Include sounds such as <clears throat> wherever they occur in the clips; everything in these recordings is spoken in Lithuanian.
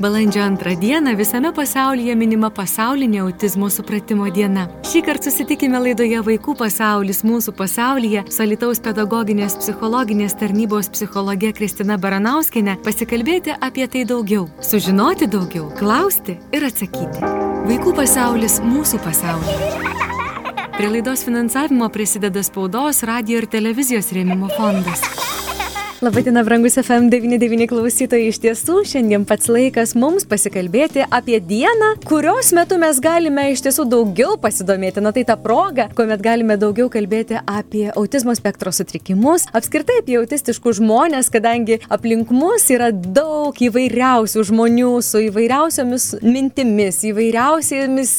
Balandžio antrą dieną visame pasaulyje minima pasaulinė autizmo supratimo diena. Šį kartą susitikime laidoje Vaikų pasaulis mūsų pasaulyje su Alitaus pedagoginės psichologinės tarnybos psichologė Kristina Baranauskinė pasikalbėti apie tai daugiau, sužinoti daugiau, klausti ir atsakyti. Vaikų pasaulis mūsų pasaulyje. Prie laidos finansavimo prisideda spaudos, radio ir televizijos rėmimo fondas. Labadiena, brangus FM99 klausytojai. Iš tiesų, šiandien pats laikas mums pasikalbėti apie dieną, kurios metu mes galime iš tiesų daugiau pasidomėti. Na tai ta proga, kuomet galime daugiau kalbėti apie autizmo spektro sutrikimus, apskritai apie autistiškus žmonės, kadangi aplink mus yra daug įvairiausių žmonių su įvairiausiomis mintimis, įvairiausiamis,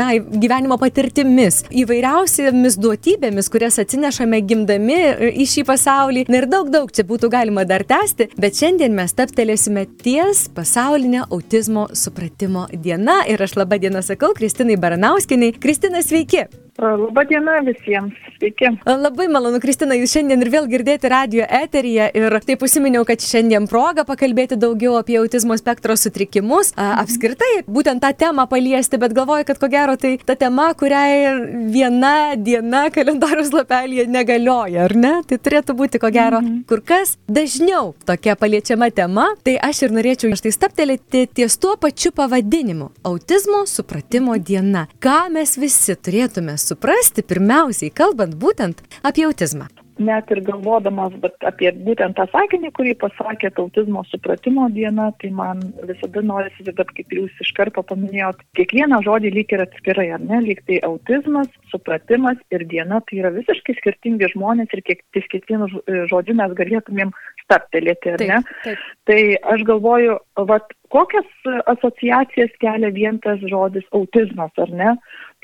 na, gyvenimo patirtimis, įvairiausiamis duotybėmis, kurias atsinešame gimdami į šį pasaulį. Na ir daug, daug čia būtų būtų galima dar tęsti, bet šiandien mes taptelėsime ties pasaulinė autizmo supratimo diena ir aš labą dieną sakau Kristinai Baranauskiniai. Kristina, sveiki! Labą dieną visiems. Sveiki. Labai malonu, Kristina, jūs šiandien ir vėl girdėti radio eteryje ir taip užsiminiau, kad šiandien proga pakalbėti daugiau apie autizmo spektro sutrikimus. Mhm. Apskritai, būtent tą temą paliesti, bet galvoju, kad ko gero tai ta tema, kuriai viena diena <laughs> kalendorius lapelėje negalioja, ar ne? Tai turėtų būti ko gero mhm. kur kas dažniau tokia paliečiama tema. Tai aš ir norėčiau štai staptelėti ties tuo pačiu pavadinimu - autizmo supratimo diena. Ką mes visi turėtume suprasti pirmiausiai, kalbant būtent apie autizmą? Net ir galvodamas apie būtent tą sakinį, kurį pasakė autizmo supratimo diena, tai man visada norisi, bet kaip jūs iš karto paminėjot, kiekvieną žodį lyg ir atskirai, ar ne, lyg tai autizmas, supratimas ir diena, tai yra visiškai skirtingi žmonės ir kiek, ties kiekvienu žodžiu mes galėtumėm staptelėti, ar ne? Taip, taip. Tai aš galvoju, vat, kokias asociacijas kelia vien tas žodis autizmas, ar ne?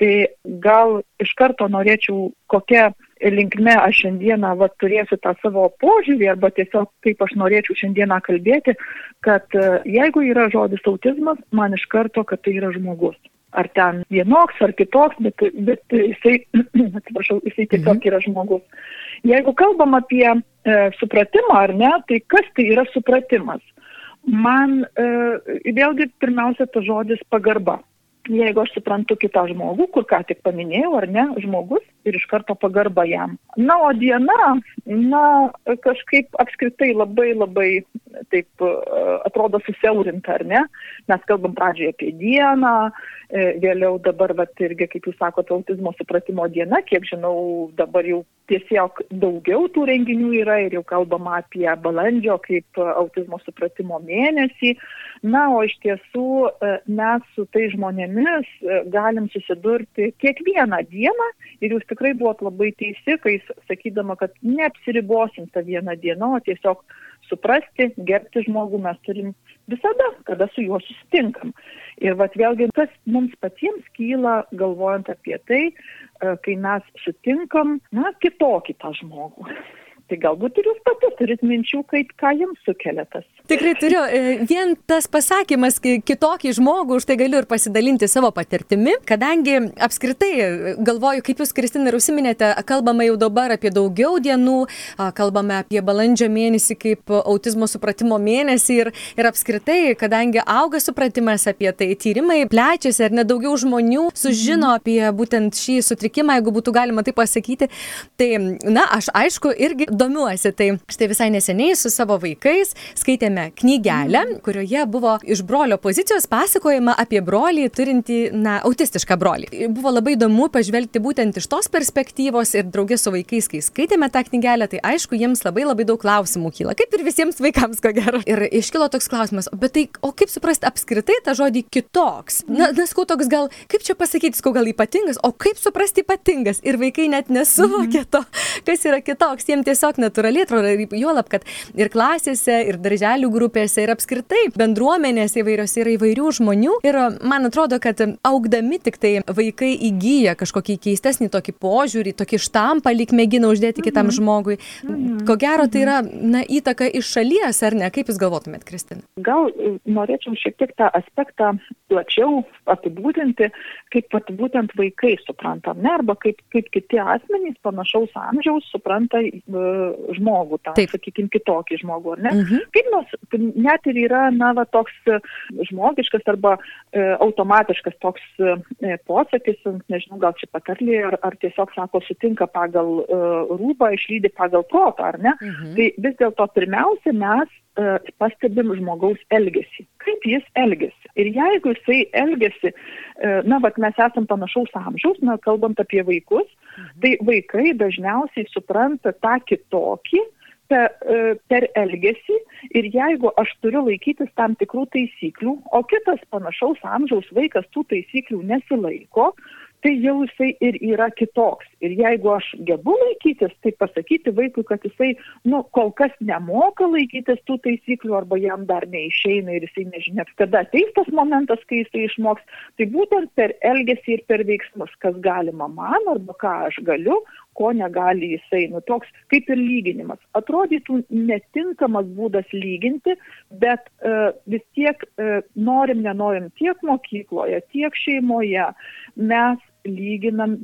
Tai gal iš karto norėčiau, kokia linkme aš šiandieną va, turėsiu tą savo požiūrį arba tiesiog kaip aš norėčiau šiandieną kalbėti, kad e, jeigu yra žodis autizmas, man iš karto, kad tai yra žmogus. Ar ten vienoks, ar kitoks, bet, bet jisai, <clears throat> atsiprašau, jisai tiesiog mhm. yra žmogus. Jeigu kalbam apie e, supratimą ar ne, tai kas tai yra supratimas? Man e, vėlgi pirmiausia tas žodis pagarba jeigu aš suprantu kitą žmogų, kur ką tik paminėjau, ar ne, žmogus ir iš karto pagarba jam. Na, o diena, na, kažkaip apskritai labai labai taip atrodo susiaurinta, ar ne? Mes kalbam pradžioje apie dieną, e, vėliau dabar, vat, irgi, kaip jūs sakote, autizmo supratimo diena, kiek žinau, dabar jau tiesiog daugiau tų renginių yra ir jau kalbama apie balandžio kaip autizmo supratimo mėnesį. Na, o iš tiesų e, mes su tai žmonėmis e, galim susidurti kiekvieną dieną ir jūs tikrai buvot labai teisi, kai sakydama, kad neapsiribosim tą vieną dieną, o tiesiog suprasti, gerbti žmogų mes turim visada, kada su juo susitinkam. Ir vat vėlgi, kas mums patiems kyla, galvojant apie tai, e, kai mes sutinkam, na, kitokį tą žmogų. Tai galbūt ir jūs pati turit minčių, kaip ką jums sukelia tas. Tikrai turiu. E, vien tas pasakymas kitokį žmogų, už tai galiu ir pasidalinti savo patirtimi, kadangi apskritai galvoju, kaip jūs, Kristina, ir užsiminėte, kalbame jau dabar apie daugiau dienų, kalbame apie balandžio mėnesį kaip autizmo supratimo mėnesį ir, ir apskritai, kadangi auga supratimas apie tai, tyrimai plečiasi ir nedaugiau žmonių sužino mhm. apie būtent šį sutrikimą, jeigu būtų galima tai pasakyti. Tai, na, aš aišku, irgi domiuosi. Tai štai visai neseniai su savo vaikais skaitėme knygelę, mhm. kurioje buvo iš brolio pozicijos pasakojama apie brolį turintį, na, autistišką brolį. Buvo labai įdomu pažvelgti būtent iš tos perspektyvos ir draugės su vaikais, kai skaitėme tą knygelę, tai aišku, jiems labai labai daug klausimų kyla, kaip ir visiems vaikams, ko gero. Ir iškilo toks klausimas, bet tai, o kaip suprasti apskritai tą žodį kitoks? Na, neskau toks gal, kaip čia pasakyti, skau gal ypatingas, o kaip suprasti ypatingas? Ir vaikai net nesuvokia mhm. to, kas yra kitoks, jiems tiesiog tiesiog natūraliai atrodo, juolab, kad ir klasėse, ir darželių grupėse, ir apskritai bendruomenėse įvairiose yra įvairių žmonių. Ir man atrodo, kad augdami tik tai vaikai įgyja kažkokį keistesnį tokį požiūrį, tokį štampą lyg mėgina uždėti kitam mhm. žmogui. Mhm. Ko gero, tai yra na, įtaka iš šalies, ar ne? Kaip Jūs galvotumėt, Kristina? Gal e, norėčiau šiek tiek tą aspektą plačiau apibūdinti, kaip pat būtent vaikai supranta, ne, arba kaip, kaip kiti asmenys panašaus amžiaus supranta uh, žmogų, tą, Taip. sakykime, kitokį žmogų, ar ne? Mhm. Kaip nors, net ir yra, na, va, toks e, žmogiškas arba uh, automatiškas toks uh, posakis, nežinau, gal čia patarlė, ar, ar tiesiog sako, sutinka pagal uh, rūbą, išlydi pagal protą, ar ne? Mhm. Tai vis dėlto pirmiausia, mes uh, pastebim žmogaus elgesį. Kaip jis elgesi. Ir jeigu jisai elgesi, uh, na, bet mes esam panašaus amžiaus, na, kalbant apie vaikus, mhm. tai vaikai dažniausiai supranta tą kitokį, per, per elgesį ir jeigu aš turiu laikytis tam tikrų taisyklių, o kitas panašaus amžiaus vaikas tų taisyklių nesilaiko, tai jau jisai ir yra kitoks. Ir jeigu aš gebu laikytis, tai pasakyti vaikui, kad jisai, nu, kol kas nemoka laikytis tų taisyklių arba jam dar neišeina ir jisai nežinia, kada ateis tas momentas, kai jisai išmoks, tai būtent per elgesį ir per veiksmus, kas galima man arba ką aš galiu, ko negali jisai, nu toks kaip ir lyginimas. Atrodytų netinkamas būdas lyginti, bet uh, vis tiek uh, norim, nenorim tiek mokykloje, tiek šeimoje mes lyginam,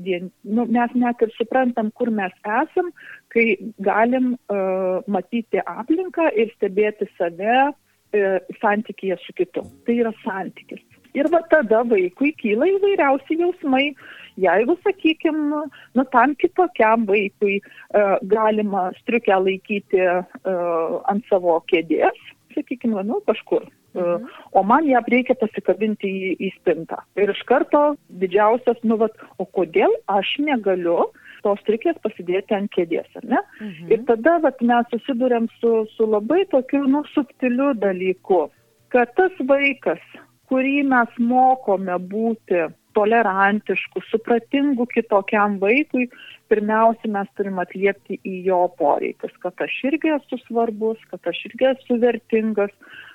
nu, mes net ir suprantam, kur mes esam, kai galim uh, matyti aplinką ir stebėti save uh, santykėje su kitu. Tai yra santykis. Ir va tada vaikui kyla įvairiausi jausmai. Jeigu, sakykime, nu, tam kitokiam vaikui uh, galima striukę laikyti uh, ant savo kėdės, sakykime, nu, kažkur Mhm. O man ją reikia pasikabinti į, į spintą. Ir iš karto didžiausias, nu, vat, o kodėl aš negaliu tos trikės pasidėti ant kėdės, ar ne? Mhm. Ir tada vat, mes susidurėm su, su labai tokiu, nu, subtiliu dalyku, kad tas vaikas, kurį mes mokome būti tolerantiškų, supratingų kitokiam vaikui, pirmiausia, mes turim atliepti į jo poreikius, kad aš irgi esu svarbus, kad aš irgi esu vertingas,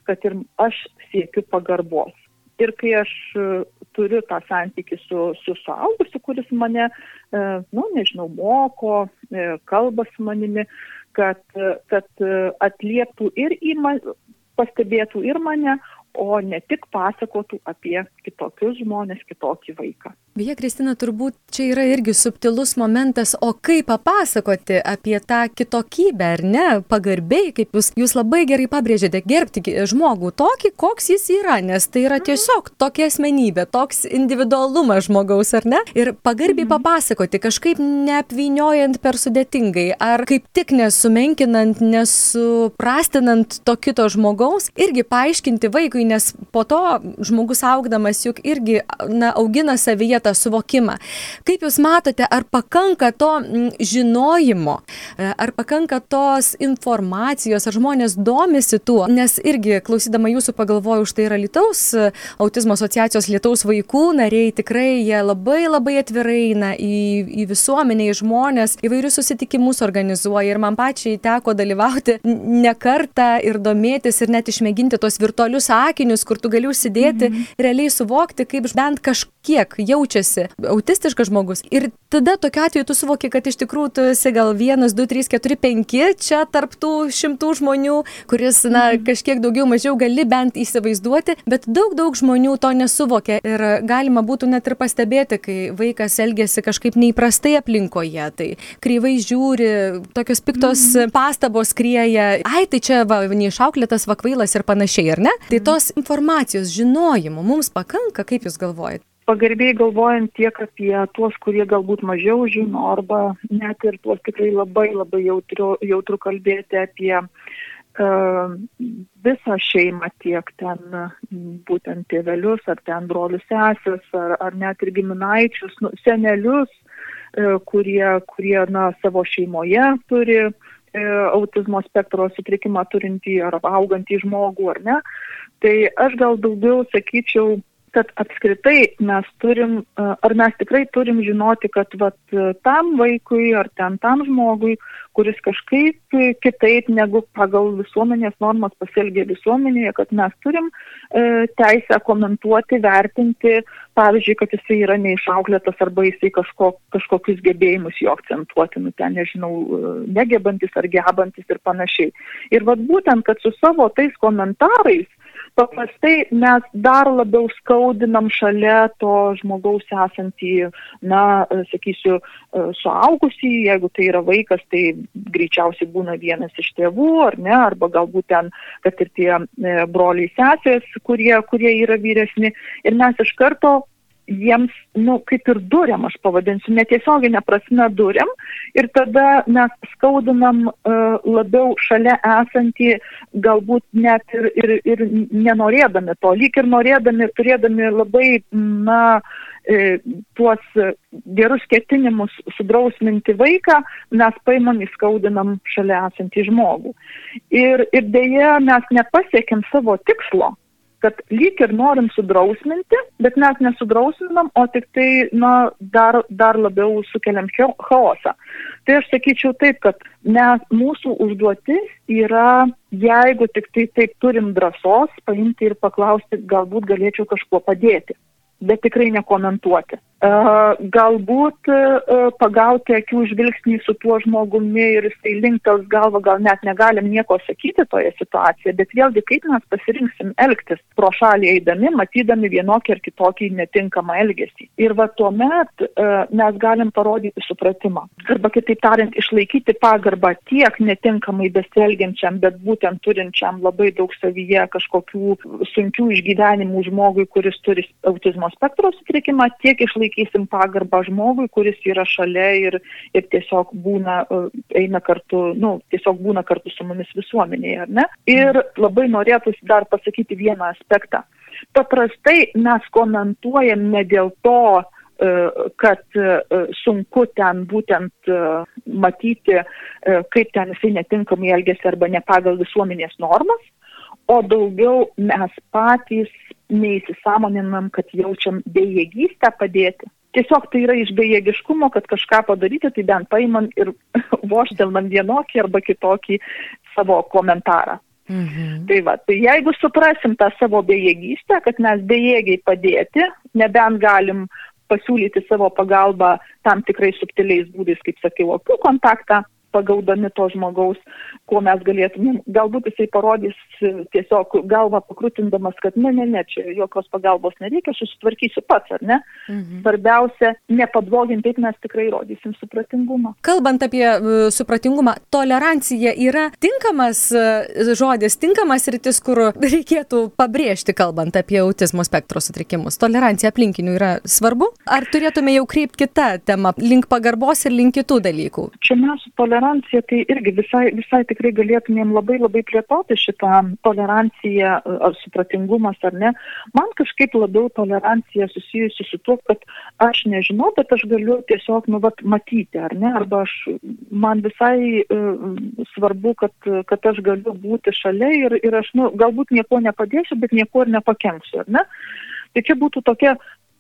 kad ir aš siekiu pagarbos. Ir kai aš e, turiu tą santykį su, su suaugusiu, kuris mane, e, nu, nežinau, moko, e, kalba su manimi, kad, kad atlieptų ir į mane, pastebėtų ir mane, o ne tik pasakotų apie kitokius žmonės, kitokį vaiką. Beje, Kristina, turbūt čia yra irgi subtilus momentas, o kaip papasakoti apie tą kitokybę, ar ne, pagarbiai, kaip jūs, jūs labai gerai pabrėžėte, gerbti žmogų tokį, koks jis yra, nes tai yra tiesiog tokia asmenybė, toks individualumas žmogaus, ar ne? Ir pagarbiai mhm. papasakoti, kažkaip neapvyniojant per sudėtingai, ar kaip tik nesumenkinant, nesuprastinant to kito žmogaus, irgi paaiškinti vaikui, nes po to žmogus augdamas juk irgi na, augina savyje tą suvokimą. Kaip Jūs matote, ar pakanka to žinojimo, e, ar pakanka tos informacijos, ar žmonės domisi tuo, nes irgi klausydama Jūsų pagalvoju, už tai yra Lietuvos e, autizmo asociacijos Lietuvos vaikų nariai, tikrai jie labai labai atvirai eina į, į visuomenę, į žmonės, įvairius susitikimus organizuoja ir man pačiai teko dalyvauti ne kartą ir domėtis ir net išmėginti tos virtualius akinius, kur tu gali užsidėti, mm -hmm. realiai suvokti, kaip bent kažkiek jaučia jaučiasi autistiškas žmogus. Ir tada tokiu atveju tu suvoki, kad iš tikrųjų tu esi gal vienas, du, trys, keturi, penki čia tarptų šimtų žmonių, kuris, na, mhm. kažkiek daugiau mažiau gali bent įsivaizduoti, bet daug, daug žmonių to nesuvokia. Ir galima būtų net ir pastebėti, kai vaikas elgesi kažkaip neįprastai aplinkoje, tai kreivai žiūri, tokios piktos mm. pastabos krieja, ai, tai čia va, neišauklėtas vakvailas ir panašiai, ar ne? Tai mhm. tos informacijos žinojimo mums pakanka, kaip jūs galvojate? pagarbiai galvojant tiek apie tuos, kurie galbūt mažiau žino, arba net ir tuos tikrai labai labai jautru, jautru kalbėti apie uh, visą šeimą, tiek ten būtent tėvelius, ar ten brolius sesės, ar, ar net ir giminaičius, nu, senelius, uh, kurie, kurie na, savo šeimoje turi uh, autizmo spektro sutrikimą turintį ar augantį žmogų, ar ne. Tai aš gal daugiau sakyčiau, kad apskritai mes turim, ar mes tikrai turim žinoti, kad vat, tam vaikui ar ten tam žmogui, kuris kažkaip kitaip negu pagal visuomenės normas pasielgia visuomenėje, kad mes turim e, teisę komentuoti, vertinti, pavyzdžiui, kad jisai yra neišauklėtas arba jisai kažko, kažkokius gebėjimus jo akcentuoti, nu ten nežinau, e, negebantis ar gebantis ir panašiai. Ir vad būtent, kad su savo tais komentarais paprastai mes dar labiau skaudinam šalia to žmogaus esantį, na, sakysiu, suaugusį, jeigu tai yra vaikas, tai greičiausiai būna vienas iš tėvų, ar ne, arba galbūt ten, kad ir tie e, broliai sesės, kurie, kurie yra vyresni. Ir mes iš karto jiems, nu, kaip ir duriam, aš pavadinsiu, netiesioginė prasme duriam ir tada mes skaudinam uh, labiau šalia esantį, galbūt net ir, ir, ir nenorėdami to, lyg ir norėdami, turėdami labai, na, e, tuos gerus ketinimus sudrausminti vaiką, mes paimam įskaudinam šalia esantį žmogų. Ir, ir dėja mes nepasiekėm savo tikslo kad lyg ir norim sudrausminti, bet mes nesudrausminam, o tik tai na, dar, dar labiau sukeliam chaosą. Tai aš sakyčiau taip, kad mes, mūsų užduotis yra, jeigu tik tai taip turim drąsos, paimti ir paklausti, galbūt galėčiau kažkuo padėti bet tikrai nekomentuoti. Galbūt pagauti akių žvilgsnį su tuo žmogumi ir jisai linktels galvą, gal net negalim nieko sakyti toje situacijoje, bet vėlgi kaip mes pasirinksim elgtis pro šalį eidami, matydami vienokį ar kitokį netinkamą elgesį. Ir va tuomet mes galim parodyti supratimą. Arba kitaip tariant, išlaikyti pagarbą tiek netinkamai besielgiančiam, bet būtent turinčiam labai daug savyje kažkokių sunkių išgyvenimų žmogui, kuris turi autizmo spektro sutrikimą, tiek išlaikyti išlaikysim pagarbą žmogui, kuris yra šalia ir, ir tiesiog būna, e, eina kartu, nu, tiesiog būna kartu su mumis visuomenėje, ar ne? Ir labai norėtųsi dar pasakyti vieną aspektą. Paprastai mes komentuojam ne dėl to, e, kad e, sunku ten būtent matyti, kaip ten jisai netinkamai elgesi arba ne pagal visuomenės normas, o daugiau mes patys neįsisamoninam, kad jaučiam bejėgystę padėti. Tiesiog tai yra iš bejėgiškumo, kad kažką padaryti, tai bent paimam ir <laughs> voštelnam vienokį arba kitokį savo komentarą. Mhm. Tai va, tai jeigu suprasim tą savo bejėgystę, kad mes bejėgiai padėti, nebent galim pasiūlyti savo pagalbą tam tikrais subtiliais būdais, kaip sakiau, akių kontaktą, pagaudami to žmogaus, kuo mes galėtumėm. Galbūt jisai parodys tiesiog galvą pakrutindamas, kad ne, ne, ne, čia jokios pagalbos nereikia, susitvarkysiu pats, ar ne? Mhm. Svarbiausia, nepadvoginti, taip mes tikrai rodysim supratingumą. Kalbant apie uh, supratingumą, tolerancija yra tinkamas uh, žodis, tinkamas rytis, kur reikėtų pabrėžti, kalbant apie autizmo spektro sutrikimus. Tolerancija aplinkinių yra svarbu? Ar turėtume jau kreipti kitą temą, link pagarbos ir link kitų dalykų? Čia mes tolerancija tolerancija, tai irgi visai, visai tikrai galėtumėm labai labai plėtoti šitą toleranciją ar supratingumas ar ne. Man kažkaip labiau tolerancija susijusi su tuo, kad aš nežinau, bet aš galiu tiesiog, nu, vat, matyti, ar ne, arba aš, man visai uh, svarbu, kad, kad aš galiu būti šalia ir, ir aš, nu, galbūt nieko nepadėsiu, bet nieko ir nepakenksiu, ar ne. Tai čia būtų tokia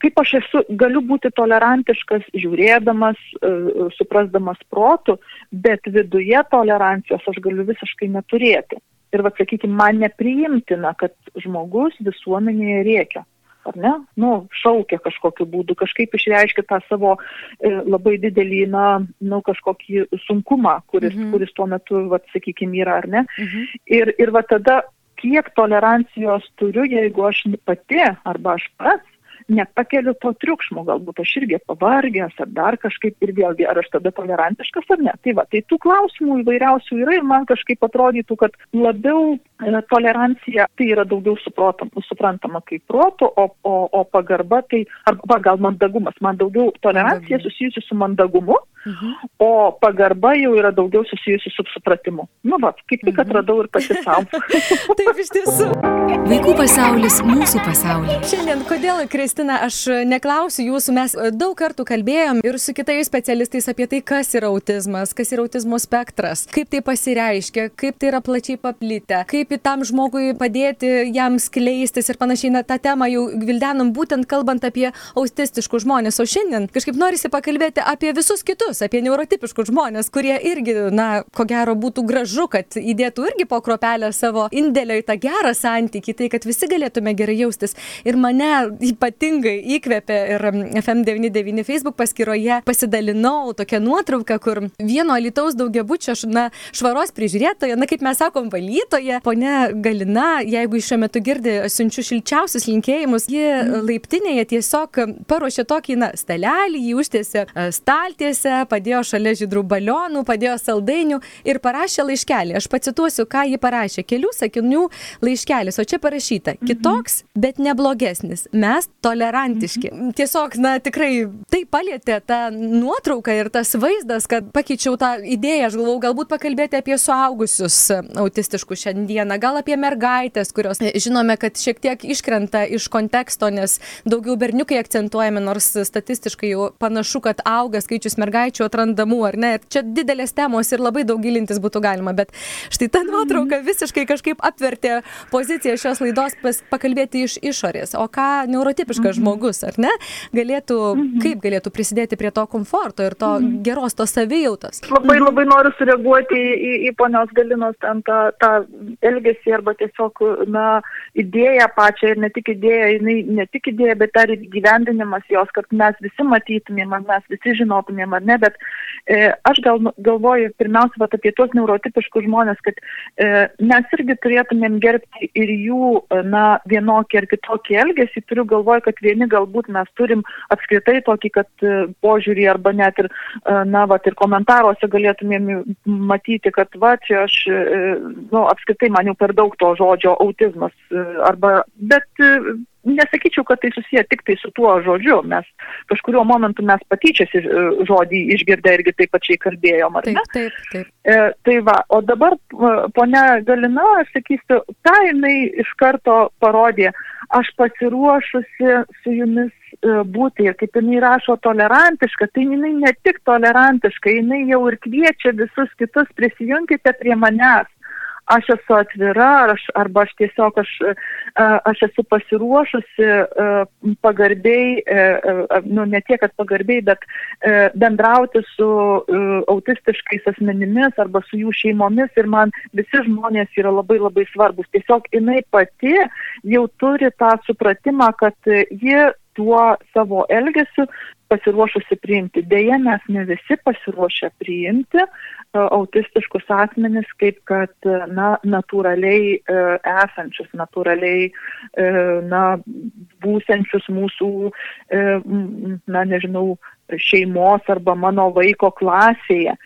kaip aš esu, galiu būti tolerantiškas, žiūrėdamas, e, suprasdamas protų, bet viduje tolerancijos aš galiu visiškai neturėti. Ir, va, sakykime, man nepriimtina, kad žmogus visuomenėje rėkia. Ar ne? Nu, šaukia kažkokiu būdu, kažkaip išreiškia tą savo e, labai didelį, na, nu, kažkokį sunkumą, kuris, mhm. kuris tuo metu, va, sakykime, yra, ar ne? Mhm. Ir, ir va tada, kiek tolerancijos turiu, jeigu aš pati arba aš pats nepakeliu to triukšmo, galbūt aš irgi pavargęs ar dar kažkaip ir vėlgi, ar aš tada tolerantiškas ar ne. Tai va, tai tų klausimų įvairiausių yra ir man kažkaip atrodytų, kad labiau e, tolerancija tai yra daugiau suprotam, suprantama kaip proto, o, o, o pagarba tai, arba gal mandagumas, man daugiau tolerancija susijusi su mandagumu, mhm. o pagarba jau yra daugiau susijusi su supratimu. Nu, va, kaip tik mhm. atradau ir pati savo. <laughs> Taip, iš tiesų. Vaikų pasaulis mūsų pasaulyje. Šiandien, kodėl, Kristina, aš neklausiu jūsų, mes daug kartų kalbėjom ir su kitais specialistais apie tai, kas yra autizmas, kas yra autizmo spektras, kaip tai pasireiškia, kaip tai yra plačiai paplitę, kaip į tam žmogui padėti jam skleistis ir panašiai. Na, tą temą jau vildenam būtent kalbant apie autistiškus žmonės, o šiandien kažkaip norisi pakalbėti apie visus kitus, apie neurotipiškus žmonės, kurie irgi, na, ko gero būtų gražu, kad įdėtų irgi po kropelę savo indėlio į tą gerą santykį, tai kad visi galėtume gerai jaustis. Ir mane ypatingai įkvėpė ir FM99 Facebook paskyroje pasidalinau tokią nuotrauką, kur vieno Lietuvos daugiabučio, na, švaros prižiūrėtoja, na, kaip mes sakom, valytoja, ponia Galina, jeigu šiuo metu girdi, siunčiu šilčiausius linkėjimus, ji laiptinėje tiesiog paruošė tokį, na, stalelį, jį užtiesė e, staltiesę, padėjo šalia žydrų balionų, padėjo saldainių ir parašė laiškelį. Aš pacituosiu, ką ji parašė. Kelių sakinių laiškelis, o čia parašyta. Mhm. Kitoks, bet neblogesnis. Mes tolerantiški. Mhm. Tiesiog, na, tikrai tai palėtė tą nuotrauką ir tas vaizdas, kad pakeičiau tą idėją. Aš galvau, galbūt pakalbėti apie suaugusius autistiškus šiandieną, gal apie mergaitės, kurios e, žinome, kad šiek tiek iškrenta iš konteksto, nes daugiau berniukai akcentuojami, nors statistiškai jau panašu, kad auga skaičius mergaičių atrandamų, ar ne? Čia didelės temos ir labai daug gilintis būtų galima, bet štai ta nuotrauka mhm. visiškai kažkaip apvertė poziciją šios laidos pas, pakalbėti iš išorės. O ką neurotipiškas mhm. žmogus, ar ne, galėtų, mhm. kaip galėtų prisidėti prie to komforto ir to geros tos savijautos. Labai labai noriu sureaguoti į, į, į ponios Galinos ten tą, tą elgesį arba tiesiog, na, idėją pačią ir ne tik idėją, jinai ne tik idėja, bet dar ir gyvendinimas jos, kad mes visi matytumėm, mes visi žinotumėm, ar ne, bet e, aš gal, galvoju pirmiausia vat, apie tuos neurotipiškus žmonės, kad e, mes irgi turėtumėm gerbti ir jų, na, vienokį ar kitokį elgesį, turiu galvoj, kad vieni galbūt mes turim apskritai tokį, kad e, požiūrį arba net ir, e, na, va, ir komentaruose galėtumėm matyti, kad va, čia aš, e, nu, apskritai man jau per daug to žodžio autizmas, arba, bet nesakyčiau, kad tai susiję tik tai su tuo žodžiu, mes kažkurio momentu mes patyčias žodį išgirdę irgi taip pačiai kalbėjom, ar ne? Taip, taip, taip. E, tai va, o dabar ponia Galina, aš sakysiu, ką jinai iš karto parodė, aš pasiruošusi su jumis e, būti ir kaip jinai rašo tolerantiška, tai jinai ne tik tolerantiška, jinai jau ir kviečia visus kitus prisijungkite prie manęs aš esu atvira, aš, arba aš tiesiog aš, aš esu pasiruošusi pagarbiai, e, e, nu ne tiek, kad pagarbiai, bet e, bendrauti su autistiškais asmenimis arba su jų šeimomis ir man visi žmonės yra labai labai svarbus. Tiesiog jinai pati jau turi tą supratimą, kad ji tuo savo elgesiu pasiruošusi priimti. Deja, mes ne visi pasiruošę priimti uh, autistiškus asmenis kaip kad, na, natūraliai uh, esančius, natūraliai, na, būsenčius mūsų, na, nežinau, šeimos arba mano vaiko klasėje.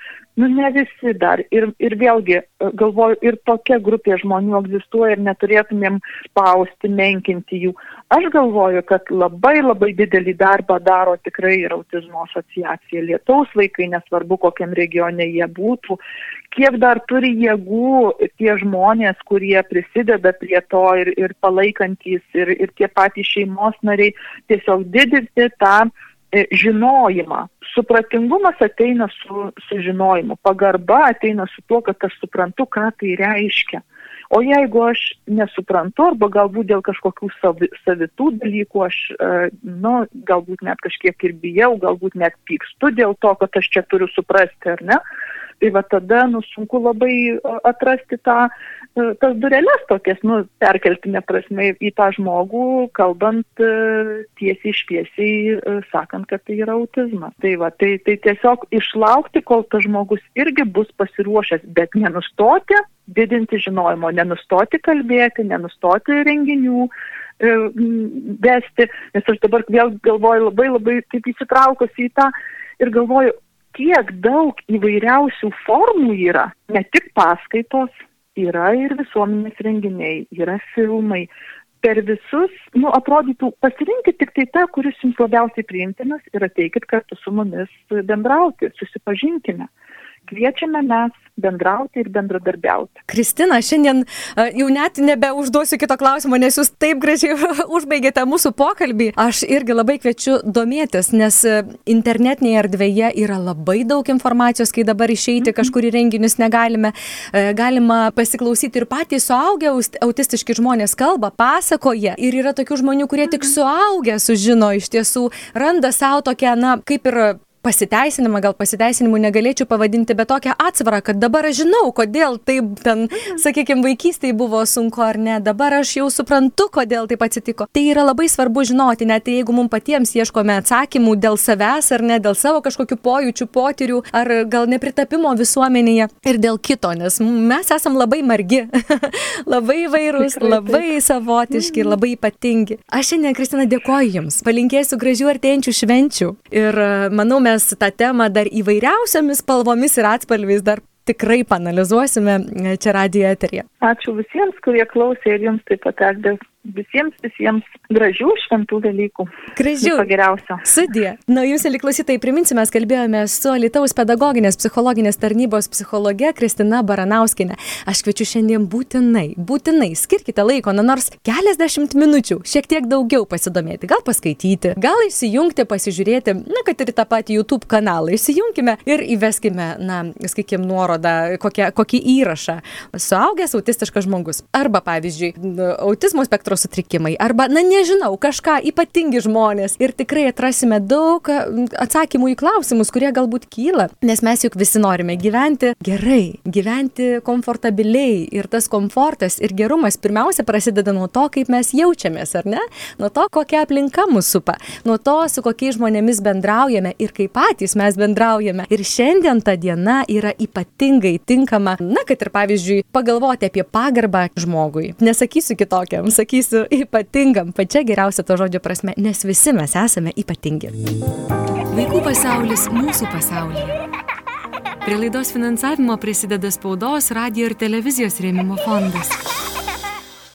Nu, ne visi dar. Ir, ir vėlgi, e, galvoju, ir tokia grupė žmonių egzistuoja ir neturėtumėm spausti, menkinti jų. Aš galvoju, kad labai labai didelį darbą daro tikrai ir autizmo asociacija Lietaus vaikai, nesvarbu, kokiam regione jie būtų. Kiek dar turi jėgų tie žmonės, kurie prisideda prie to ir, ir palaikantis, ir, ir tie patys šeimos nariai, tiesiog didinti tą E, žinojimą. Supratingumas ateina su, su žinojimu, pagarba ateina su tuo, kad aš suprantu, ką tai reiškia. O jeigu aš nesuprantu, arba galbūt dėl kažkokių savi, savitų dalykų, aš, e, nu, galbūt net kažkiek ir bijau, galbūt net pykstu dėl to, kad aš čia turiu suprasti, ar ne, tai va tada, nu, sunku labai atrasti tą, e, tas dureles tokias, nu, perkeltinė prasme į tą žmogų, kalbant tiesiai išpiesiai, sakant, kad tai yra autizmas. Tai va, tai, tai tiesiog išlaukti, kol tas žmogus irgi bus pasiruošęs, bet nenustoti didinti žinojimo, nenustoti kalbėti, nenustoti renginių e, vesti, nes aš dabar vėl galvoju labai labai taip įsitraukusi į tą ir galvoju, kiek daug įvairiausių formų yra, ne tik paskaitos, yra ir visuomenės renginiai, yra filmai. Per visus, nu, atrodytų, pasirinkit tik tai tą, kuris jums labiausiai priimtinas ir ateikit kartu su mumis bendrauti, susipažinkime. Kviečiame mes bendrauti ir bendradarbiauti. Kristina, šiandien jau net nebeužduosiu kito klausimo, nes jūs taip gražiai <laughs> užbaigėte mūsų pokalbį. Aš irgi labai kviečiu domėtis, nes internetinėje erdvėje yra labai daug informacijos, kai dabar išeiti kažkur į renginius negalime. Galima pasiklausyti ir patys suaugę autistiški žmonės kalba, pasakoja. Ir yra tokių žmonių, kurie tik suaugę sužino iš tiesų, randa savo tokią, na, kaip ir pasiteisinimą, gal pasiteisinimu negalėčiau pavadinti, bet tokią atsvarą, kad dabar aš žinau, kodėl taip ten, sakykime, vaikystėje buvo sunku ar ne, dabar aš jau suprantu, kodėl taip atsitiko. Tai yra labai svarbu žinoti, net jeigu mums patiems ieškome atsakymų dėl savęs ar ne, dėl savo kažkokių pojūčių, potyrių, ar gal nepritapimo visuomenėje ir dėl kito, nes mes esam labai margi, <laughs> labai vairūs, labai savotiški ir labai ypatingi. Aš šiandien, Kristina, dėkoju Jums, palinkėsiu gražių artėjančių švenčių ir manau, mes mes tą temą dar įvairiausiamis spalvomis ir atspalviais dar tikrai panalizuosime čia radijo eterija. Ačiū visiems, kurie klausė ir jums taip pat visiems, visiems gražių šventų dalykų. Gražių. Viso geriausio. Sudė. Na, jūs, liklausytai, priminsime, mes kalbėjome su Lietuvos pedagoginės psichologinės tarnybos psichologe Kristina Baranauskinė. Aš kviečiu šiandien būtinai, būtinai skirkite laiko, na nors keliasdešimt minučių, šiek tiek daugiau pasidomėti, gal paskaityti, gal įsijungti, pasižiūrėti, na, kad ir tą patį YouTube kanalą įsijunkime ir įveskime, na, sakykime, nuorodą, kokią, kokį įrašą. Suaugęs autistiškas žmogus. Arba, pavyzdžiui, autizmo spektro spektro sutrikimai arba, na nežinau, kažką ypatingi žmonės ir tikrai atrasime daug atsakymų į klausimus, kurie galbūt kyla, nes mes juk visi norime gyventi gerai, gyventi komfortabiliai ir tas komfortas ir gerumas pirmiausia prasideda nuo to, kaip mes jaučiamės, ar ne? Nuo to, kokia aplinka mūsų supa, nuo to, su kokiais žmonėmis bendraujame ir kaip patys mes bendraujame. Ir šiandien ta diena yra ypatingai tinkama, na, kad ir pavyzdžiui, pagalvoti apie pagarbą žmogui. Nesakysiu kitokiam, sakysiu pasakysiu, ypatingam, pačia geriausia to žodžio prasme, nes visi mes esame ypatingi. Vaikų pasaulis mūsų pasaulyje. Prie laidos finansavimo prisideda spaudos, radio ir televizijos rėmimo fondas.